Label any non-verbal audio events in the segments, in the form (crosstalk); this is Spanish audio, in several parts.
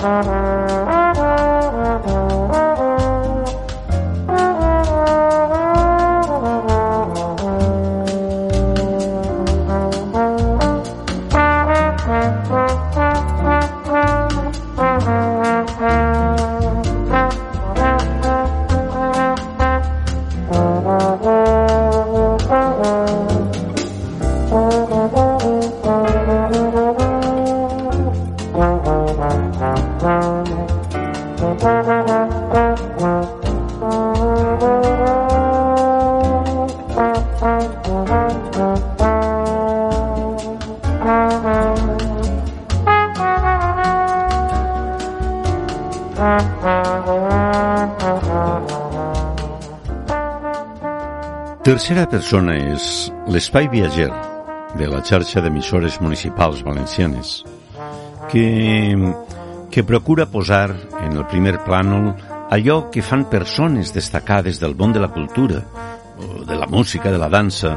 Thank you. Tercera persona és l'espai viatger de la xarxa d'emissores municipals valencianes que, que procura posar en el primer plànol allò que fan persones destacades del món de la cultura, de la música, de la dansa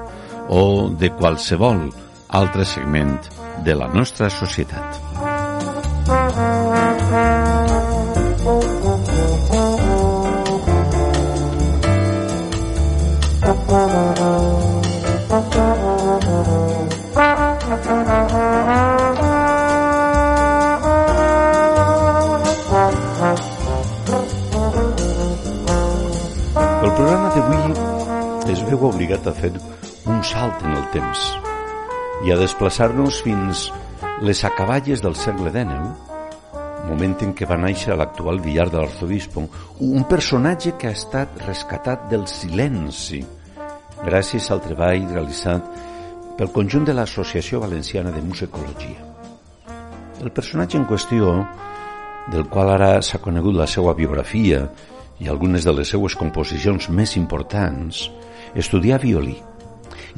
o de qualsevol altre segment de la nostra societat. Es veu obligat a fer un salt en el temps i a desplaçar-nos fins les acaballes del segle XIX, moment en què va néixer l'actual villar de l'arzobispo, un personatge que ha estat rescatat del silenci gràcies al treball realitzat pel conjunt de l'Associació Valenciana de Musicologia. El personatge en qüestió, del qual ara s'ha conegut la seva biografia i algunes de les seues composicions més importants, estudià violí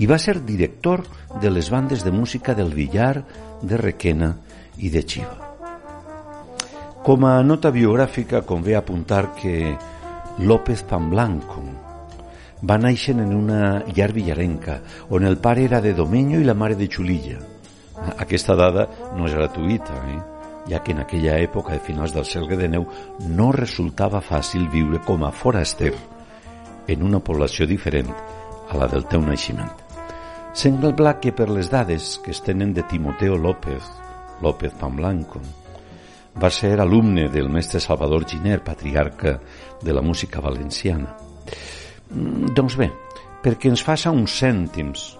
i va ser director de les bandes de música del Villar, de Requena i de Xiva. Com a nota biogràfica convé apuntar que López Pamblanco va néixer en una llar villarenca on el pare era de Domenyo i la mare de Xulilla. Aquesta dada no és gratuïta, eh? Ja que en aquella època de finals del segle XIX no resultava fàcil viure com a foraster en una població diferent a la del teu naixement. Sembla que per les dades que es tenen de Timoteo López, López Pamblanco, va ser alumne del mestre Salvador Giner, patriarca de la música valenciana. Doncs bé, perquè ens faça uns cèntims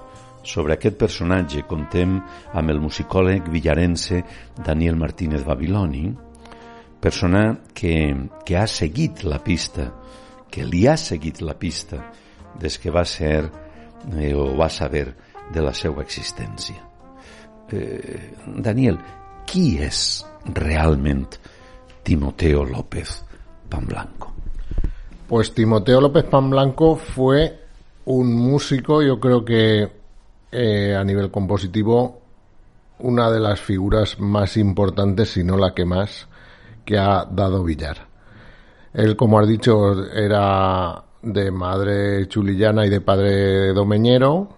sobre aquest personatge contem amb el musicòleg villarense Daniel Martínez Babiloni, persona que, que ha seguit la pista, que li ha seguit la pista des que va ser eh, o va saber de la seva existència. Eh, Daniel, qui és realment Timoteo López Pamblanco? Pues Timoteo López Pamblanco fue un músico, yo creo que eh, a nivel compositivo una de las figuras más importantes, si no la que más, que ha dado Villar. Él, como has dicho, era de madre chulillana y de padre domeñero,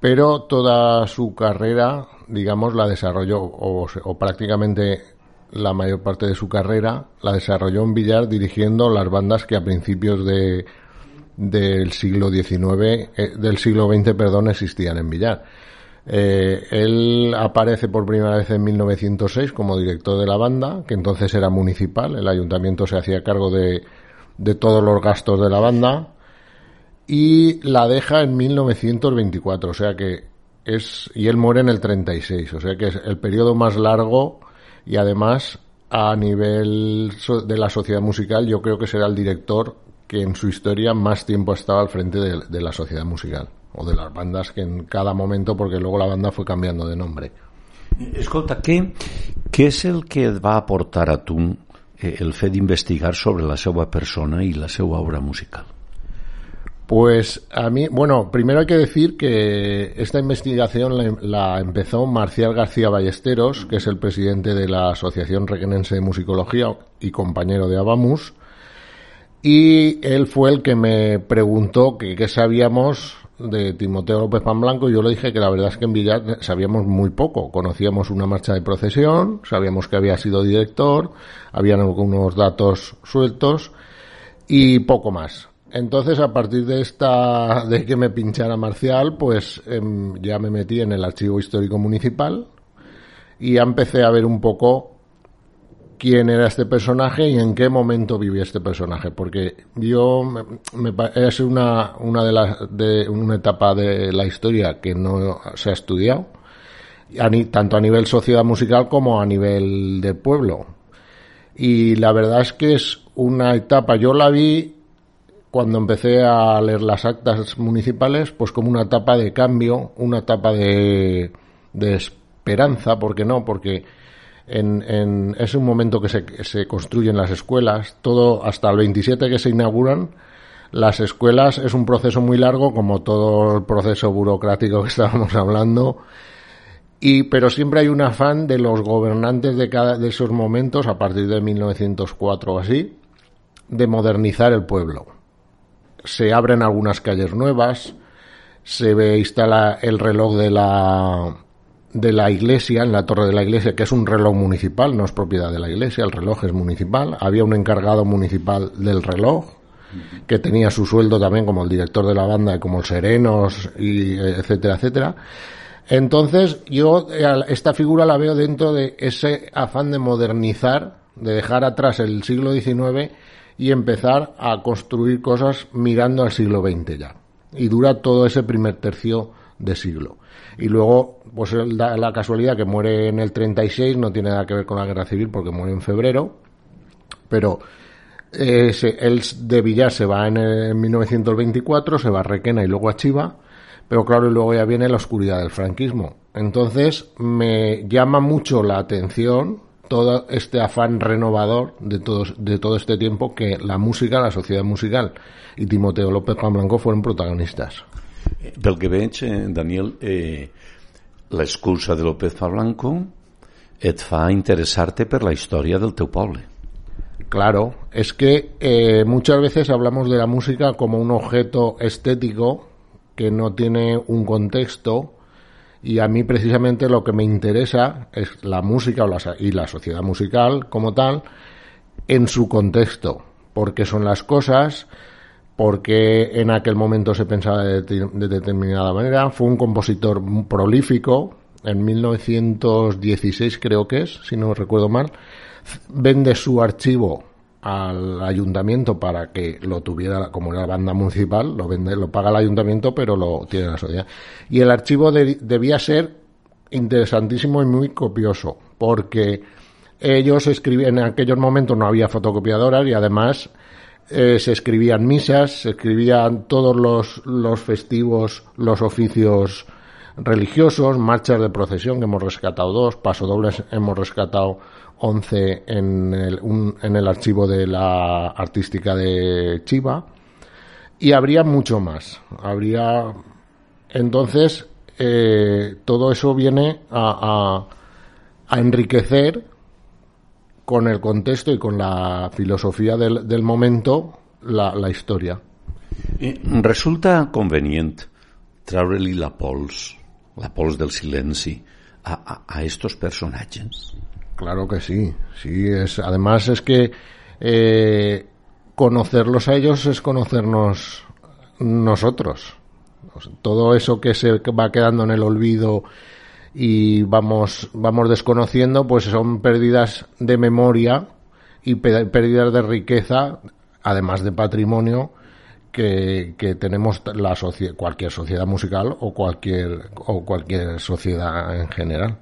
pero toda su carrera, digamos, la desarrolló, o, o, prácticamente la mayor parte de su carrera, la desarrolló en Villar dirigiendo las bandas que a principios de, del siglo XIX, eh, del siglo XX, perdón, existían en Villar. Eh, él aparece por primera vez en 1906 como director de la banda, que entonces era municipal, el ayuntamiento se hacía cargo de, de todos los gastos de la banda, y la deja en 1924, o sea que es, y él muere en el 36, o sea que es el periodo más largo y además a nivel de la sociedad musical yo creo que será el director que en su historia más tiempo estaba al frente de, de, la sociedad musical o de las bandas que en cada momento, porque luego la banda fue cambiando de nombre. Escolta, què, Què és el que et va aportar a tu eh, el fet d'investigar sobre la seva persona i la seva obra musical? Pues a mí, bueno, primero hay que decir que esta investigación la, la, empezó Marcial García Ballesteros, que es el presidente de la Asociación Requenense de Musicología y compañero de Abamus, y él fue el que me preguntó qué sabíamos de Timoteo López Pan Blanco y yo le dije que la verdad es que en Villar sabíamos muy poco. Conocíamos una marcha de procesión, sabíamos que había sido director, habían algunos datos sueltos y poco más. Entonces, a partir de esta, de que me pinchara Marcial, pues em, ya me metí en el archivo histórico municipal y ya empecé a ver un poco quién era este personaje y en qué momento vivía este personaje, porque yo me, es una, una de las de una etapa de la historia que no se ha estudiado, tanto a nivel sociedad musical como a nivel de pueblo. Y la verdad es que es una etapa, yo la vi cuando empecé a leer las actas municipales, pues como una etapa de cambio, una etapa de, de esperanza, ¿por qué no? Porque en, es un momento que se, se construyen las escuelas, todo hasta el 27 que se inauguran, las escuelas es un proceso muy largo, como todo el proceso burocrático que (laughs) estábamos hablando, y, pero siempre hay un afán de los gobernantes de cada de esos momentos, a partir de 1904 o así, de modernizar el pueblo. Se abren algunas calles nuevas, se ve, instala el reloj de la, de la iglesia, en la torre de la iglesia, que es un reloj municipal, no es propiedad de la iglesia, el reloj es municipal. Había un encargado municipal del reloj, que tenía su sueldo también como el director de la banda, como el Serenos, y etcétera, etcétera. Entonces, yo esta figura la veo dentro de ese afán de modernizar, de dejar atrás el siglo XIX y empezar a construir cosas mirando al siglo XX ya. Y dura todo ese primer tercio de siglo. Y luego, pues da la casualidad que muere en el 36, no tiene nada que ver con la guerra civil porque muere en febrero, pero eh, él de Villar se va en, 1924, se va a Requena y luego a Chiva, pero claro, y luego ya viene la oscuridad del franquismo. Entonces me llama mucho la atención todo este afán renovador de, todos, de todo este tiempo que la música, la sociedad musical y Timoteo López Juan Blanco fueron protagonistas. Pel que veig, eh, Daniel, eh, l'excusa de López Fablanco et fa interessar-te la història del teu poble. Claro, es que eh, muchas veces hablamos de la música como un objeto estético que no tiene un contexto y a mí precisamente lo que me interesa es la música y la sociedad musical como tal en su contexto, porque son las cosas porque en aquel momento se pensaba de, determinada manera. Fue un compositor prolífico, en 1916 creo que es, si no recuerdo mal, vende su archivo al ayuntamiento para que lo tuviera como la banda municipal, lo vende, lo paga el ayuntamiento, pero lo tiene la sociedad. Y el archivo debía ser interesantísimo y muy copioso, porque ellos escribían, en aquellos momentos no había fotocopiadoras y además eh, se escribían misas, se escribían todos los, los festivos, los oficios religiosos, marchas de procesión, que hemos rescatado dos, pasodobles hemos rescatado once en el, en el archivo de la artística de Chiva, y habría mucho más. Habría. Entonces, eh, todo eso viene a, a enriquecer con el contexto y con la filosofía del, del momento la, la història. I resulta convenient treure-li la pols, la pols del silenci, a, a, a estos personatges? Claro que sí, sí, es, además es que eh, conocerlos a ellos es conocernos nosotros. Todo eso que se va quedando en el olvido y vamos, vamos desconociendo, pues son pérdidas de memoria y pérdidas de riqueza, además de patrimonio, que, que tenemos la cualquier sociedad musical o cualquier, o cualquier sociedad en general.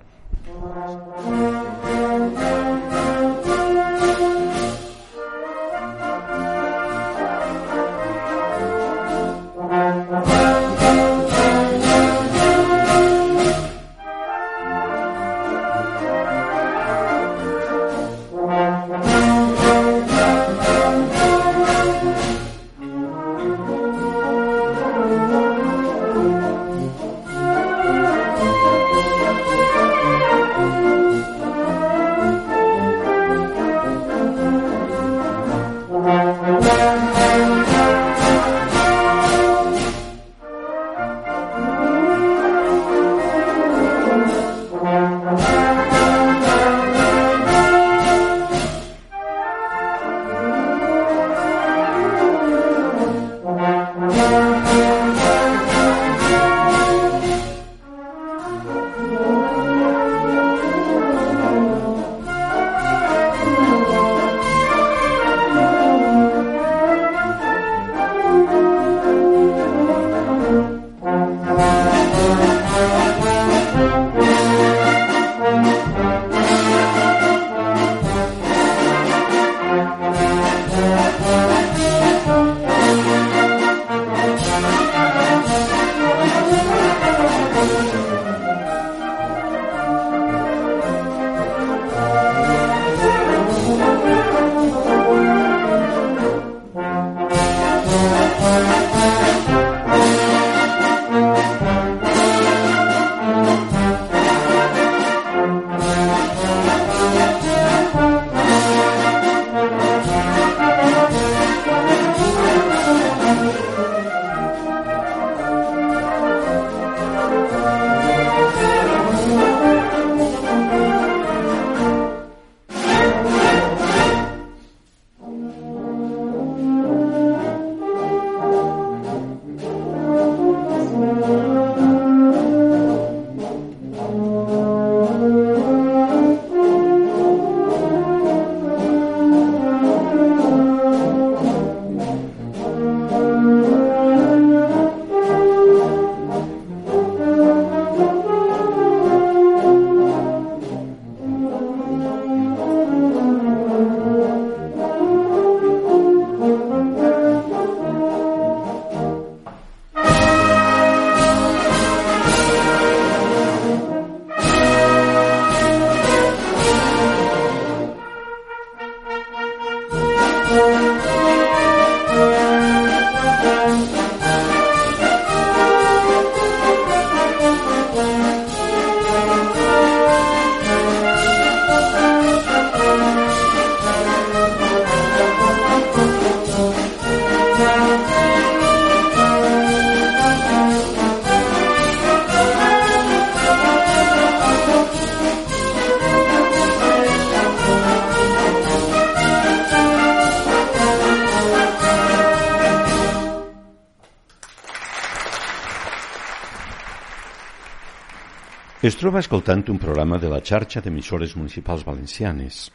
Troba escoltant un programa de la xarxa d'emissores municipals valencianes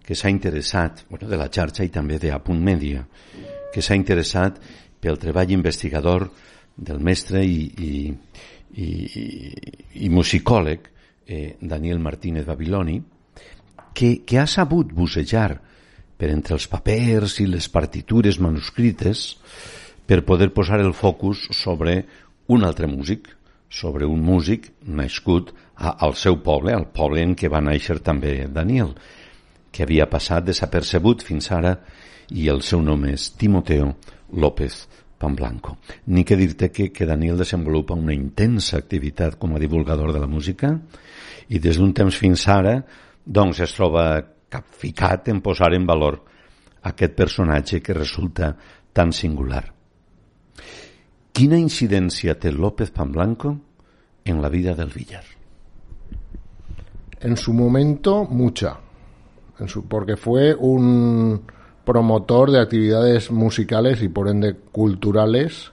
que s'ha interessat, bueno, de la xarxa i també de Apunt Mèdia, que s'ha interessat pel treball investigador del mestre i, i, i, i, i musicòleg eh, Daniel Martínez Babiloni, que, que ha sabut bussejar per entre els papers i les partitures manuscrites per poder posar el focus sobre un altre músic, sobre un músic nascut a, al seu poble, al poble en què va néixer també Daniel, que havia passat desapercebut fins ara i el seu nom és Timoteo López Pamblanco. Ni que dir-te que, que Daniel desenvolupa una intensa activitat com a divulgador de la música i des d'un temps fins ara doncs es troba capficat en posar en valor aquest personatge que resulta tan singular. Quina incidència té López Pamblanco en la vida del Villar? En su momento, mucha porque fue un promotor de actividades musicales y por ende culturales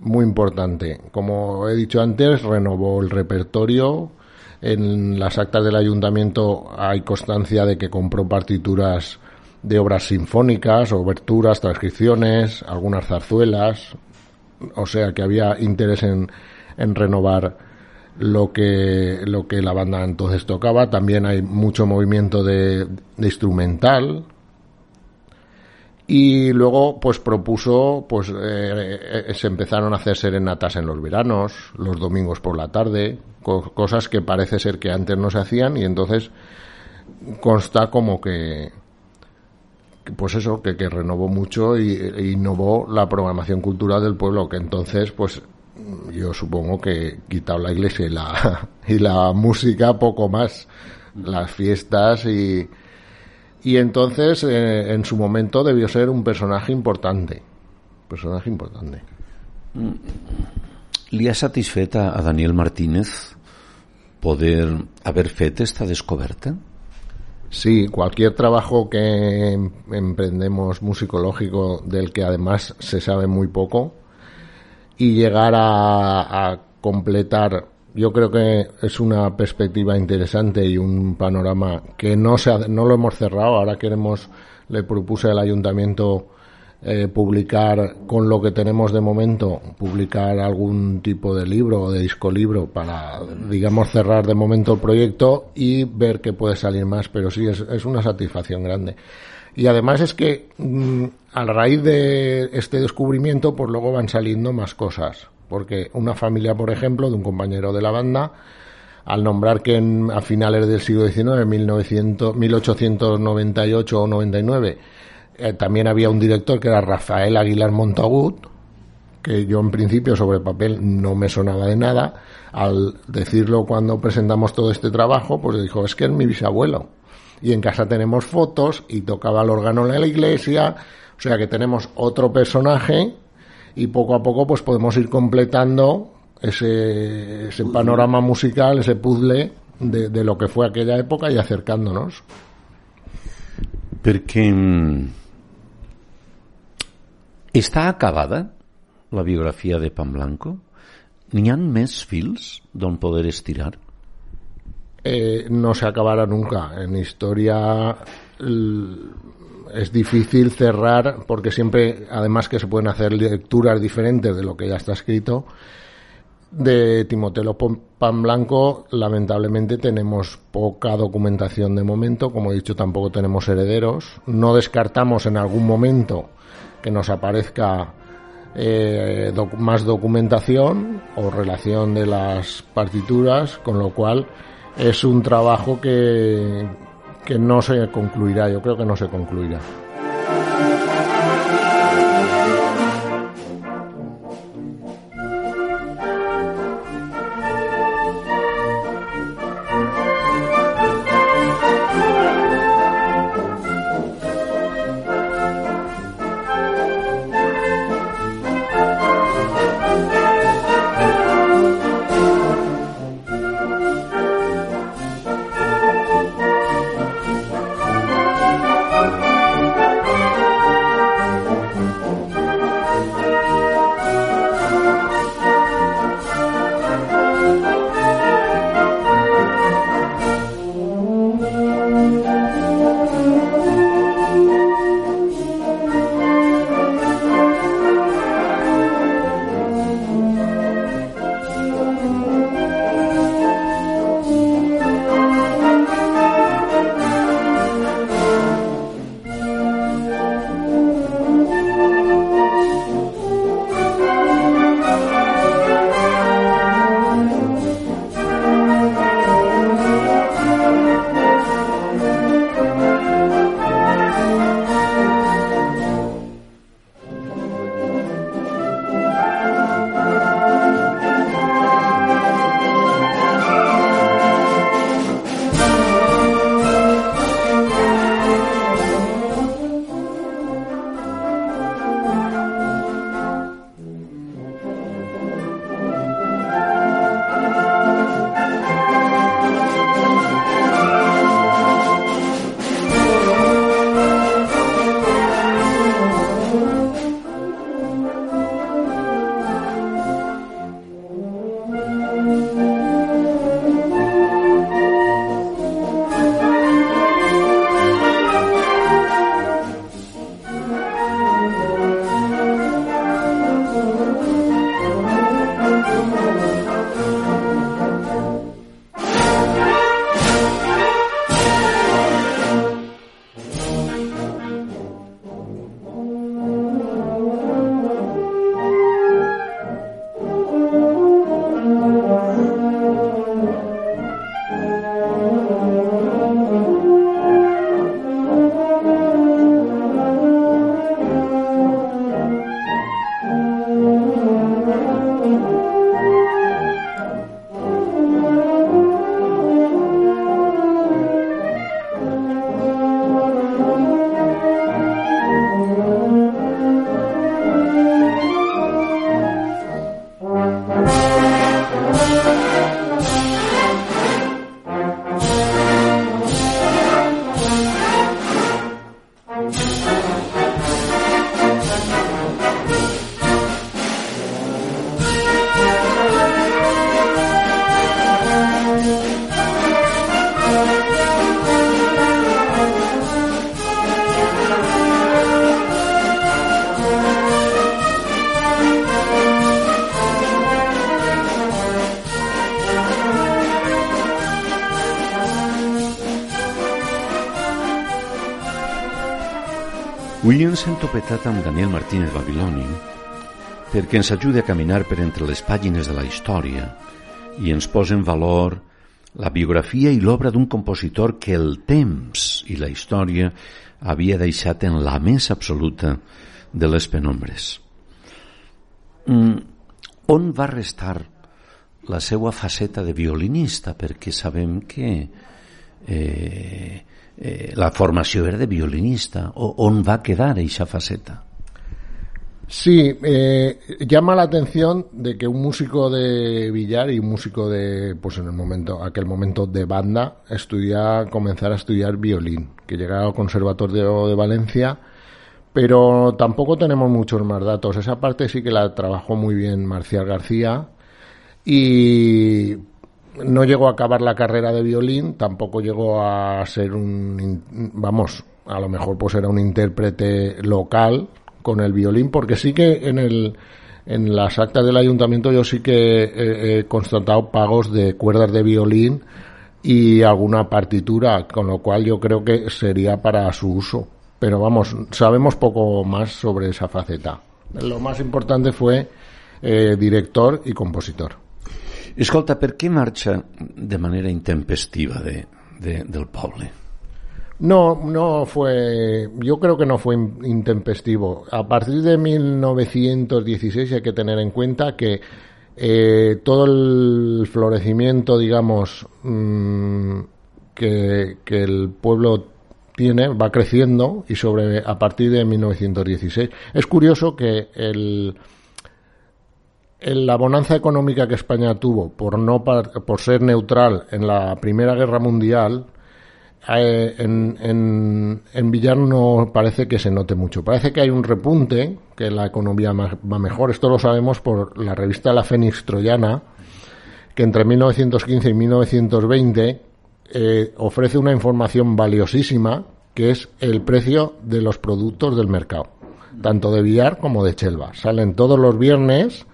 muy importante. Como he dicho antes, renovó el repertorio. En las actas del ayuntamiento hay constancia de que compró partituras de obras sinfónicas, oberturas, transcripciones, algunas zarzuelas. O sea que había interés en, en renovar lo que, lo que la banda entonces tocaba. También hay mucho movimiento de, instrumental. Y luego, pues propuso, pues eh, eh, se empezaron a hacer serenatas en los veranos, los domingos por la tarde, cosas que parece ser que antes no se hacían y entonces consta como que, pues eso, que, que renovó mucho y, e innovó la programación cultural del pueblo, que entonces, pues yo supongo que quitado la iglesia y la, (laughs) y la música poco más, las fiestas y, y entonces eh, en su momento debió ser un personaje importante, personaje importante. ¿Le ha a Daniel Martínez poder haber fet esta descoberta? Sí, cualquier trabajo que em, emprendemos musicológico del que además se sabe muy poco, y llegar a, completar yo creo que es una perspectiva interesante y un panorama que no se no lo hemos cerrado. Ahora queremos le propuse al ayuntamiento eh, publicar con lo que tenemos de momento publicar algún tipo de libro o de disco libro para digamos cerrar de momento el proyecto y ver qué puede salir más pero sí es, una satisfacción grande y además es que mm, a raíz de este descubrimiento, pues luego van saliendo más cosas. Porque una familia, por ejemplo, de un compañero de la banda, al nombrar que a finales del siglo XIX, 1900, 1898 o 99, eh, también había un director que era Rafael Aguilar Montagut, que yo en principio sobre papel no me sonaba de nada. Al decirlo cuando presentamos todo este trabajo, pues dijo, es que es mi bisabuelo y en casa tenemos fotos y tocaba el órgano en la iglesia, o sea que tenemos otro personaje y poco a poco pues podemos ir completando ese, panorama musical, ese puzzle de, de, lo que fue aquella época y acercándonos. Porque está acabada la biografía de Pan Blanco? N'hi ha més fils d'on poder estirar? Eh, no se acabará nunca. En historia es difícil cerrar porque siempre, además que se pueden hacer lecturas diferentes de lo que ya está escrito, de Timoteo Pan Blanco, lamentablemente tenemos poca documentación de momento, como he dicho, tampoco tenemos herederos. No descartamos en algún momento que nos aparezca eh, más documentación o relación de las partituras, con lo cual es un trabajo que, que no se concluirá, yo creo que no se concluirá. Ens hem topetat amb Daniel Martínez Babiloni perquè ens ajuda a caminar per entre les pàgines de la història i ens posa en valor la biografia i l'obra d'un compositor que el temps i la història havia deixat en la més absoluta de les penombres. Mm, on va restar la seva faceta de violinista? Perquè sabem que eh, eh, la formació era de violinista. O, on va quedar eixa faceta? Sí, eh, llama la atención de que un músico de billar y un músico de, pues en el momento, aquel momento de banda, estudia, comenzara a estudiar violín, que llegara al Conservatorio de Valencia, pero tampoco tenemos muchos más datos. Esa parte sí que la trabajó muy bien Marcial García y no llegó a acabar la carrera de violín, tampoco llegó a ser un, vamos, a lo mejor pues era un intérprete local con el violín, porque sí que en el en las actas del ayuntamiento yo sí que he, constatado pagos de cuerdas de violín y alguna partitura, con lo cual yo creo que sería para su uso. Pero vamos, sabemos poco más sobre esa faceta. Lo más importante fue eh, director y compositor. Escolta, ¿por qué marcha de manera intempestiva de, de, del poble? No, no fue, yo creo que no fue intempestivo. A partir de 1916 hay que tener en cuenta que eh, todo el florecimiento, digamos, mm, que, el pueblo tiene va creciendo y sobre a partir de 1916. Es curioso que el, la bonanza económica que España tuvo por no por ser neutral en la Primera Guerra Mundial eh, en, en, en, Villar no parece que se note mucho. Parece que hay un repunte, que la economía va mejor. Esto lo sabemos por la revista La Fénix Troyana, que entre 1915 y 1920 eh, ofrece una información valiosísima, que es el precio de los productos del mercado, tanto de Villar como de Chelva. Salen todos los viernes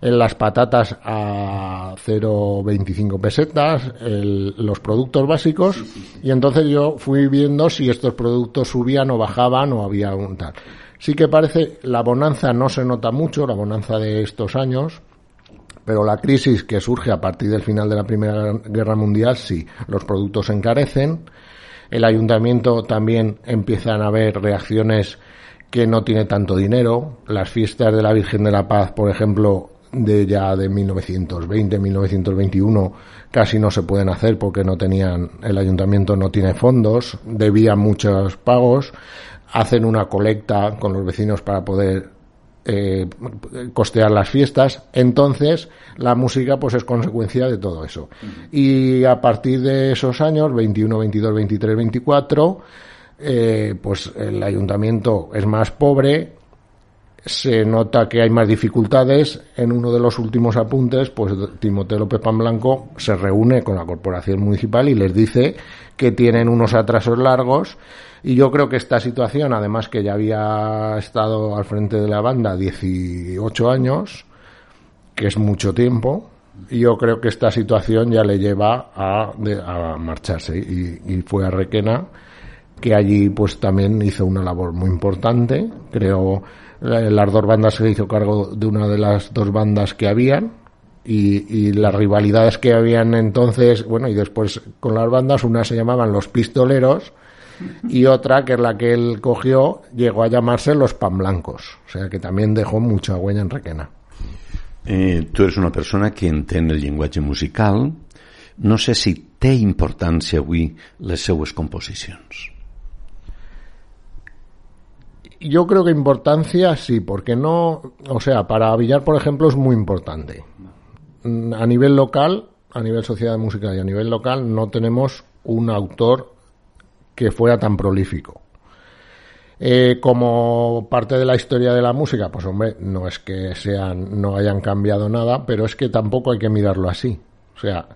en las patatas a 0,25 pesetas, los productos básicos, y entonces yo fui viendo si estos productos subían o bajaban o había un tal. Sí que parece, la bonanza no se nota mucho, la bonanza de estos años, pero la crisis que surge a partir del final de la Primera Guerra Mundial, sí, los productos se encarecen, el ayuntamiento también empiezan a haber reacciones que no tiene tanto dinero, las fiestas de la Virgen de la Paz, por ejemplo, de ya de 1920, 1921 casi no se pueden hacer porque no tenían el ayuntamiento no tiene fondos, debían muchos pagos, hacen una colecta con los vecinos para poder eh, costear las fiestas, entonces la música pues es consecuencia de todo eso. Y a partir de esos años, 21, 22, 23, 24, pues el ayuntamiento es más pobre, se nota que hay más dificultades. En uno de los últimos apuntes, pues Timoteo López Blanco se reúne con la corporación municipal y les dice que tienen unos atrasos largos. Y yo creo que esta situación, además que ya había estado al frente de la banda 18 años, que es mucho tiempo, yo creo que esta situación ya le lleva a, a marcharse y fue a Requena que allí pues también hizo una labor muy importante creo las dos bandas se hizo cargo de una de las dos bandas que habían y, las rivalidades que habían entonces, bueno, y después con las bandas, una se llamaban los pistoleros y otra, que es la que él cogió, llegó a llamarse los pan blancos, o sea que también dejó mucha huella en Requena. Eh, eres una persona que entiende el lenguaje musical. No sé si té importància avui les seues composicions. Yo creo que importancia sí, porque no, o sea, para Villar, por ejemplo, es muy importante. Mm, a nivel local, a nivel sociedad de música y a nivel local, no tenemos un autor que fuera tan prolífico. Eh, como parte de la historia de la música, pues hombre, no es que sean, no hayan cambiado nada, pero es que tampoco hay que mirarlo así. O sea,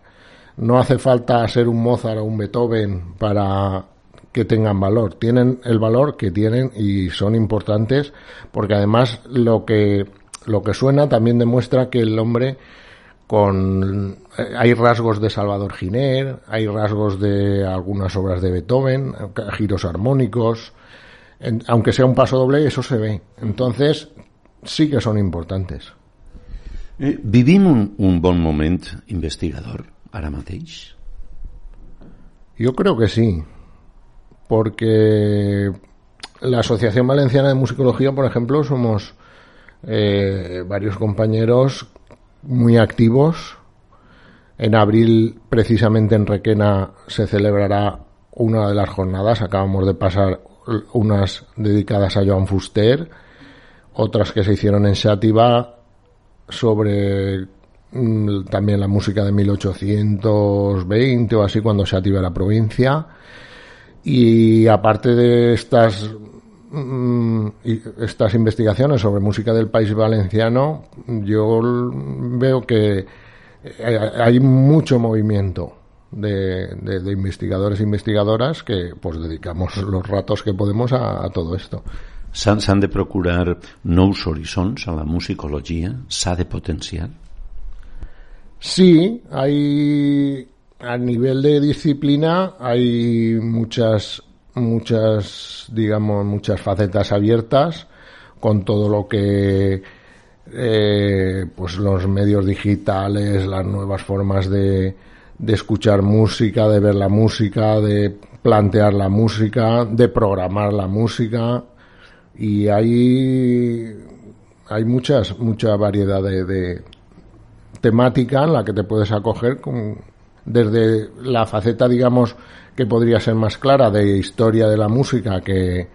no hace falta ser un Mozart o un Beethoven para que tengan valor. Tienen el valor que tienen y son importantes porque además lo que, lo que suena también demuestra que el hombre con eh, hay rasgos de Salvador Giner, hay rasgos de algunas obras de Beethoven, giros armónicos, aunque sea un paso doble, eso se ve. Entonces, sí que son importantes. Eh, vivim un, un bon moment investigador ara mateix? Yo creo que sí, porque la Asociación Valenciana de Musicología, por ejemplo, somos eh, varios compañeros muy activos. En abril, precisamente en Requena, se celebrará una de las jornadas. Acabamos de pasar unas dedicadas a Joan Fuster, otras que se hicieron en Xativa sobre mm, también la música de 1820 o así cuando Xativa era provincia. Y aparte de estas mm, estas investigaciones sobre música del país valenciano, yo veo que eh, hay mucho movimiento de, investigadores e investigadoras que pues dedicamos los ratos que podemos a, todo esto. S'han de procurar nous horitzons a la musicología? ¿S'ha de potenciar? Sí, hay a nivel de disciplina hay muchas muchas digamos muchas facetas abiertas con todo lo que eh, pues los medios digitales, las nuevas formas de, de escuchar música, de ver la música, de plantear la música, de programar la música. Y hay hay muchas mucha variedad de, temática en la que te puedes acoger con, desde la faceta digamos que podría ser más clara de historia de la música que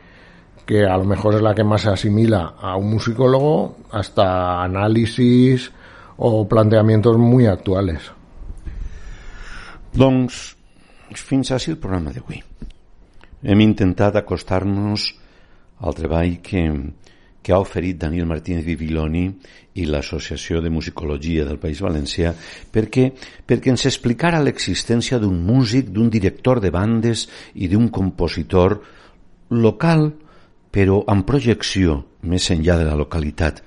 que a lo mejor es la que más se asimila a un musicólogo hasta análisis o planteamientos muy actuales. Doncs fins així el programa d'avui. Hem intentat acostar-nos al treball que, que ha oferit Daniel Martínez Viviloni i l'Associació de Musicologia del País Valencià perquè, perquè ens explicara l'existència d'un músic, d'un director de bandes i d'un compositor local, però amb projecció més enllà de la localitat,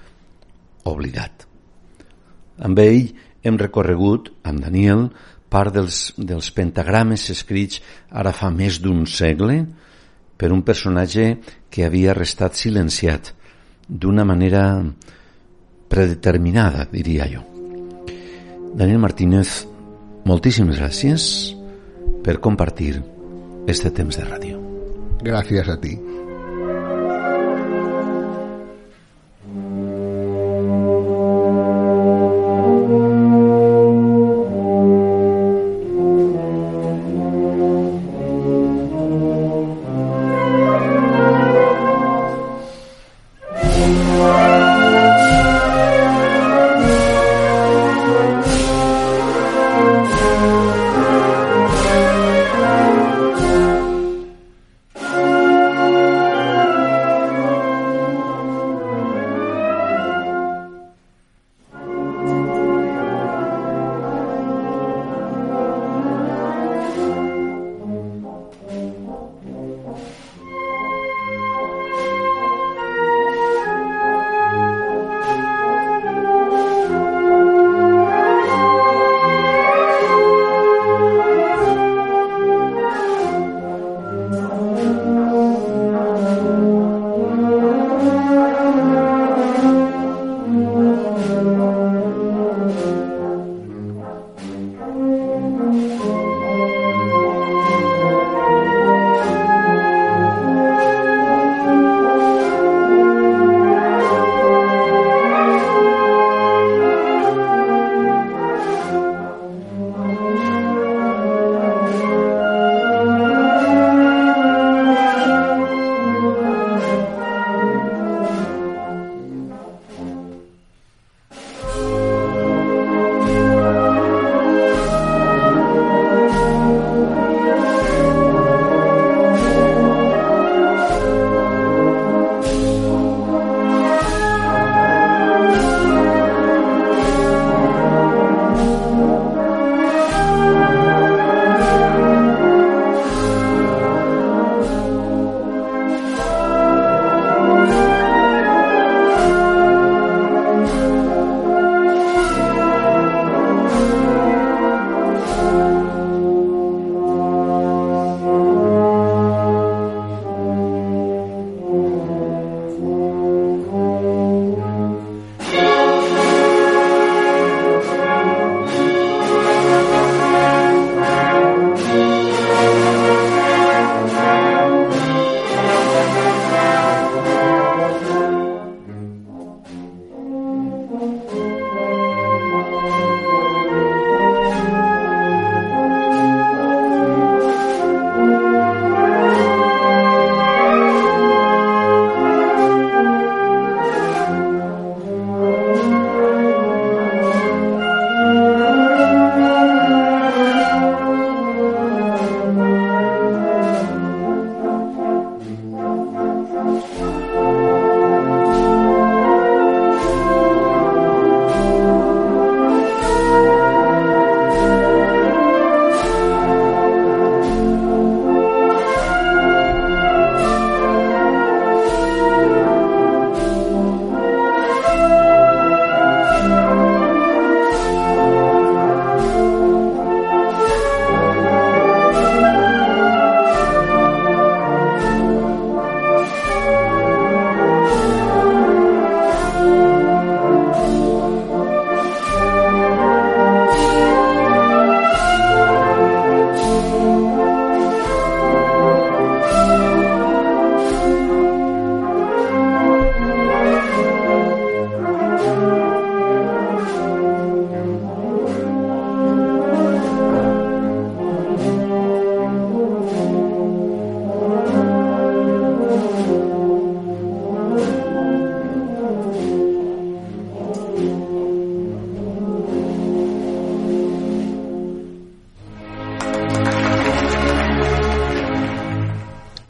oblidat. Amb ell hem recorregut, amb Daniel, part dels, dels pentagrames escrits ara fa més d'un segle per un personatge que havia restat silenciat d'una manera predeterminada, diria jo. Daniel Martínez, moltíssimes gràcies per compartir este temps de ràdio. Gràcies a ti.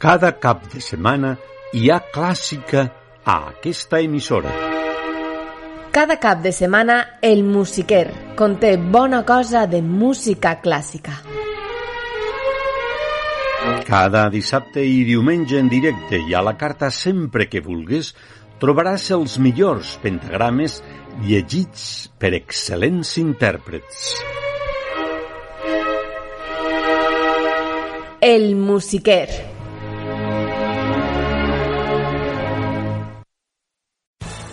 Cada cap de setmana hi ha clàssica a aquesta emissora. Cada cap de setmana El Musiquer conté bona cosa de música clàssica. Cada dissabte i diumenge en directe i a la carta sempre que vulguis trobaràs els millors pentagrames llegits per excel·lents intèrprets. El Musiquer.